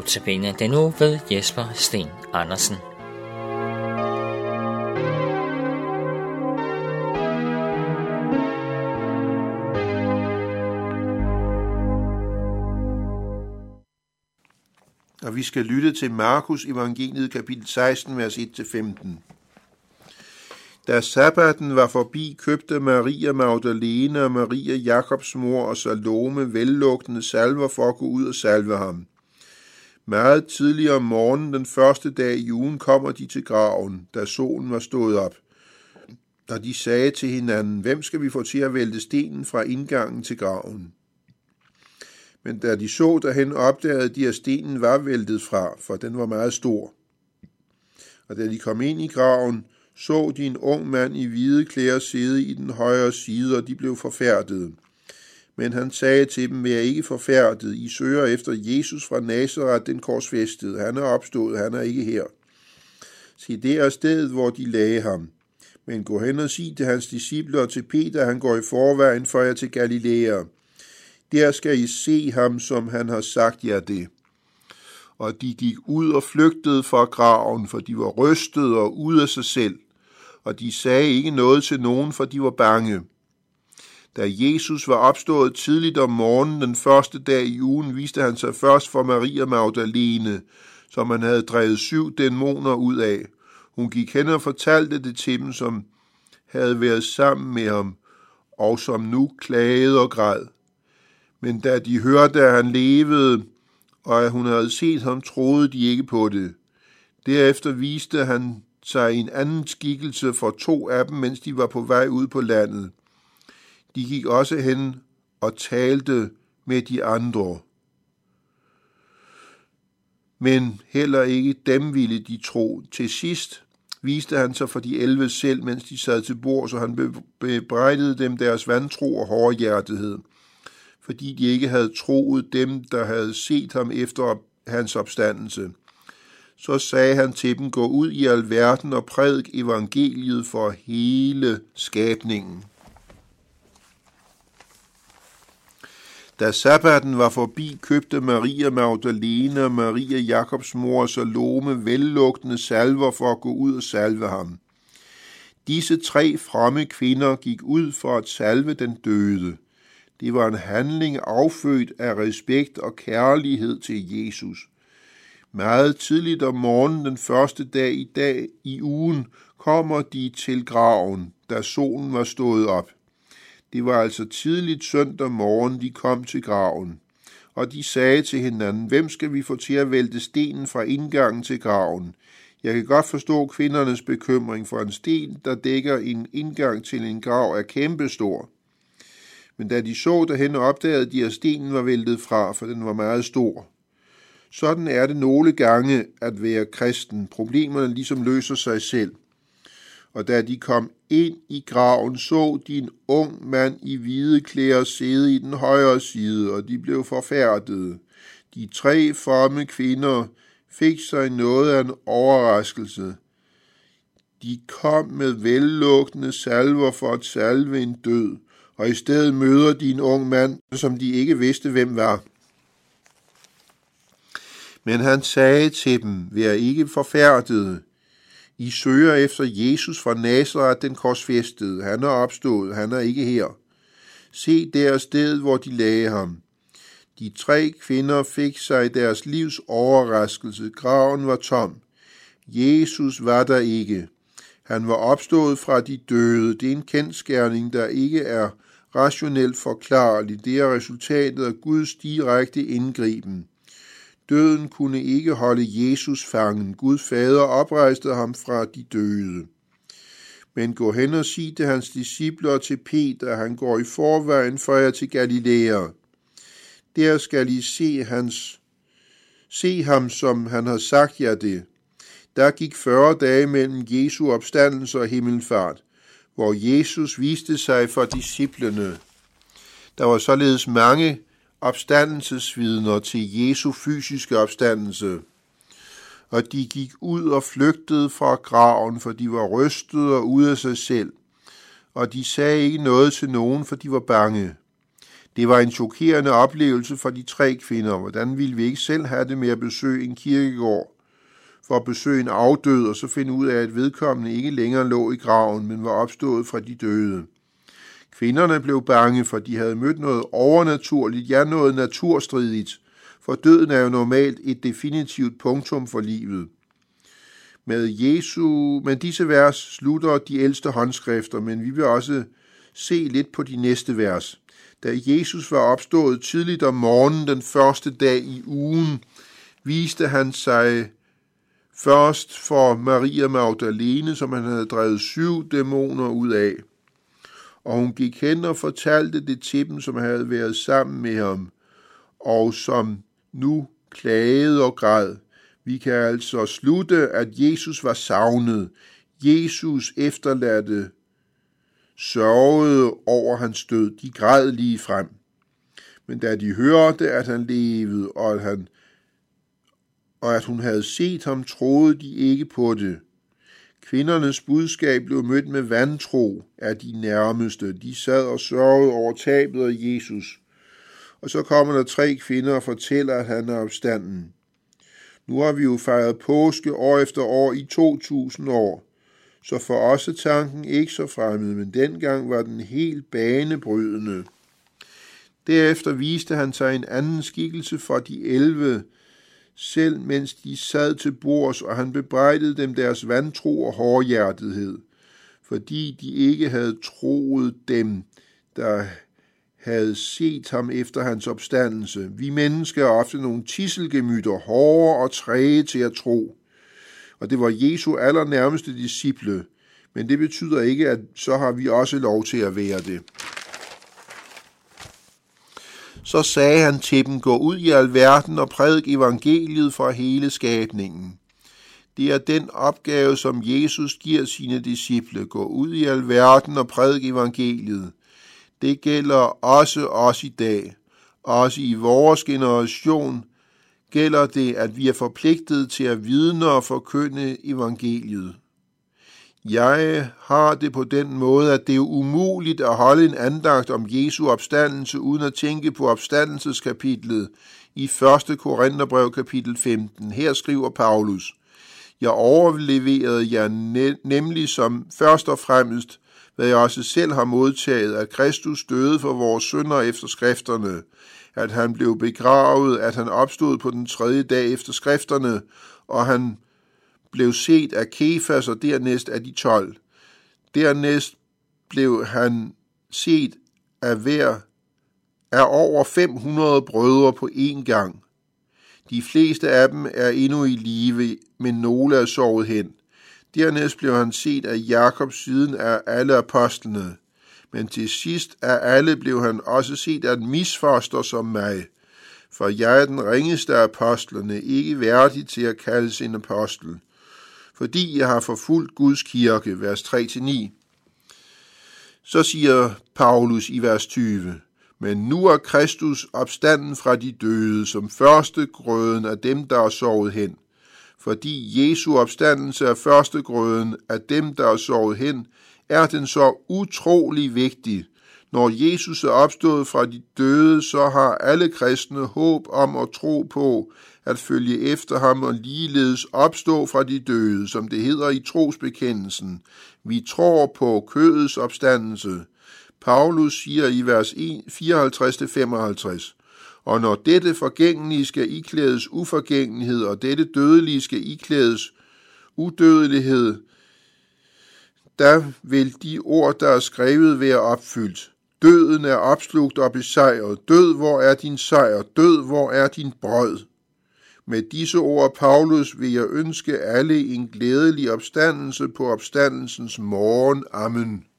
Notabene den nu ved Jesper Sten Andersen. Og vi skal lytte til Markus evangeliet kapitel 16, vers 1-15. Da sabbaten var forbi, købte Maria Magdalene og Maria Jakobs mor og Salome vellugtende salver for at gå ud og salve ham. Meget tidligere om morgenen den første dag i ugen kommer de til graven, da solen var stået op. Da de sagde til hinanden, hvem skal vi få til at vælte stenen fra indgangen til graven? Men da de så derhen, opdagede de, at stenen var væltet fra, for den var meget stor. Og da de kom ind i graven, så de en ung mand i hvide klæder sidde i den højre side, og de blev forfærdede. Men han sagde til dem, vær ikke forfærdet, I søger efter Jesus fra Nazareth, den korsfæstede. Han er opstået, han er ikke her. Se, det er stedet, hvor de lagde ham. Men gå hen og sig til hans disciple og til Peter, han går i forvejen for jer til Galilea. Der skal I se ham, som han har sagt jer det. Og de gik ud og flygtede fra graven, for de var rystede og ude af sig selv. Og de sagde ikke noget til nogen, for de var bange. Da Jesus var opstået tidligt om morgenen den første dag i ugen, viste han sig først for Maria Magdalene, som han havde drevet syv dæmoner ud af. Hun gik hen og fortalte det til dem, som havde været sammen med ham, og som nu klagede og græd. Men da de hørte, at han levede, og at hun havde set ham, troede de ikke på det. Derefter viste han sig en anden skikkelse for to af dem, mens de var på vej ud på landet. De gik også hen og talte med de andre. Men heller ikke dem ville de tro. Til sidst viste han sig for de elve selv, mens de sad til bord, så han bebrejdede dem deres vantro og hårdhjertighed, fordi de ikke havde troet dem, der havde set ham efter hans opstandelse. Så sagde han til dem, gå ud i alverden og prædik evangeliet for hele skabningen. Da sabbaten var forbi, købte Maria Magdalene og Maria Jakobs mor Salome vellugtende salver for at gå ud og salve ham. Disse tre fremme kvinder gik ud for at salve den døde. Det var en handling affødt af respekt og kærlighed til Jesus. Meget tidligt om morgenen den første dag i dag i ugen kommer de til graven, da solen var stået op. Det var altså tidligt søndag morgen, de kom til graven. Og de sagde til hinanden, hvem skal vi få til at vælte stenen fra indgangen til graven? Jeg kan godt forstå kvindernes bekymring, for en sten, der dækker en indgang til en grav, er kæmpestor. Men da de så derhen, opdagede de, at stenen var væltet fra, for den var meget stor. Sådan er det nogle gange at være kristen. Problemerne ligesom løser sig selv og da de kom ind i graven, så de en ung mand i hvide klæder sidde i den højre side, og de blev forfærdede. De tre fromme kvinder fik sig noget af en overraskelse. De kom med vellugtende salver for at salve en død, og i stedet møder de en ung mand, som de ikke vidste, hvem var. Men han sagde til dem, vær ikke forfærdede, i søger efter Jesus fra Nazareth, den korsfæstede. Han er opstået, han er ikke her. Se der sted, hvor de lagde ham. De tre kvinder fik sig deres livs overraskelse. Graven var tom. Jesus var der ikke. Han var opstået fra de døde. Det er en kendskærning, der ikke er rationelt forklarlig. Det er resultatet af Guds direkte indgriben. Døden kunne ikke holde Jesus fangen. Gud fader oprejste ham fra de døde. Men gå hen og sig til hans disciple og til Peter, han går i forvejen for jer til Galilea. Der skal I se, hans, se ham, som han har sagt jer det. Der gik 40 dage mellem Jesu opstandelse og himmelfart, hvor Jesus viste sig for disciplene. Der var således mange opstandelsesvidner til Jesu fysiske opstandelse. Og de gik ud og flygtede fra graven, for de var rystede og ude af sig selv. Og de sagde ikke noget til nogen, for de var bange. Det var en chokerende oplevelse for de tre kvinder. Hvordan ville vi ikke selv have det med at besøge en kirkegård? For at besøge en afdød, og så finde ud af, at vedkommende ikke længere lå i graven, men var opstået fra de døde. Kvinderne blev bange, for de havde mødt noget overnaturligt, ja noget naturstridigt, for døden er jo normalt et definitivt punktum for livet. Med Jesu, men disse vers slutter de ældste håndskrifter, men vi vil også se lidt på de næste vers. Da Jesus var opstået tidligt om morgenen den første dag i ugen, viste han sig først for Maria Magdalene, som han havde drevet syv dæmoner ud af. Og hun gik hen og fortalte det til dem, som havde været sammen med ham, og som nu klagede og græd. Vi kan altså slutte, at Jesus var savnet. Jesus efterladte sørgede over hans død. De græd lige frem. Men da de hørte, at han levede, og at, han, og at hun havde set ham, troede de ikke på det. Kvindernes budskab blev mødt med vantro af de nærmeste. De sad og sørgede over tabet af Jesus. Og så kommer der tre kvinder og fortæller, at han er opstanden. Nu har vi jo fejret påske år efter år i 2000 år, så for os er tanken ikke så fremmed, men dengang var den helt banebrydende. Derefter viste han sig en anden skikkelse for de elve, selv mens de sad til bords, og han bebrejdede dem deres vantro og hårdhjertethed, fordi de ikke havde troet dem, der havde set ham efter hans opstandelse. Vi mennesker er ofte nogle tisselgemytter, hårde og træge til at tro. Og det var Jesu allernærmeste disciple. Men det betyder ikke, at så har vi også lov til at være det. Så sagde han til dem, gå ud i alverden og prædik evangeliet for hele skabningen. Det er den opgave, som Jesus giver sine disciple. Gå ud i alverden og prædik evangeliet. Det gælder også os i dag. Også i vores generation gælder det, at vi er forpligtet til at vidne og forkynde evangeliet. Jeg har det på den måde, at det er umuligt at holde en andagt om Jesu opstandelse uden at tænke på opstandelseskapitlet i 1. Korintherbrev kapitel 15. Her skriver Paulus, Jeg overleverede jer nemlig som først og fremmest, hvad jeg også selv har modtaget, at Kristus døde for vores synder efter skrifterne, at han blev begravet, at han opstod på den tredje dag efter skrifterne, og han blev set af Kefas og dernæst af de tolv. Dernæst blev han set af hver af over 500 brødre på én gang. De fleste af dem er endnu i live, men nogle er sovet hen. Dernæst blev han set af Jakob siden af alle apostlene men til sidst af alle blev han også set af en misfoster som mig, for jeg er den ringeste af apostlene, ikke værdig til at kaldes en apostel, fordi jeg har forfulgt Guds kirke, vers 3-9. Så siger Paulus i vers 20, men nu er Kristus opstanden fra de døde, som første grøden af dem, der er sovet hen. Fordi Jesu opstandelse er første grøden af dem, der er sovet hen, er den så utrolig vigtig. Når Jesus er opstået fra de døde, så har alle kristne håb om at tro på at følge efter ham og ligeledes opstå fra de døde, som det hedder i trosbekendelsen. Vi tror på kødets opstandelse. Paulus siger i vers 54-55, og når dette forgængelige skal iklædes uforgængelighed, og dette dødelige skal iklædes udødelighed, der vil de ord, der er skrevet, være opfyldt. Døden er opslugt og besejret. Død, hvor er din sejr? Død, hvor er din brød? Med disse ord, Paulus, vil jeg ønske alle en glædelig opstandelse på opstandelsens morgen. Amen.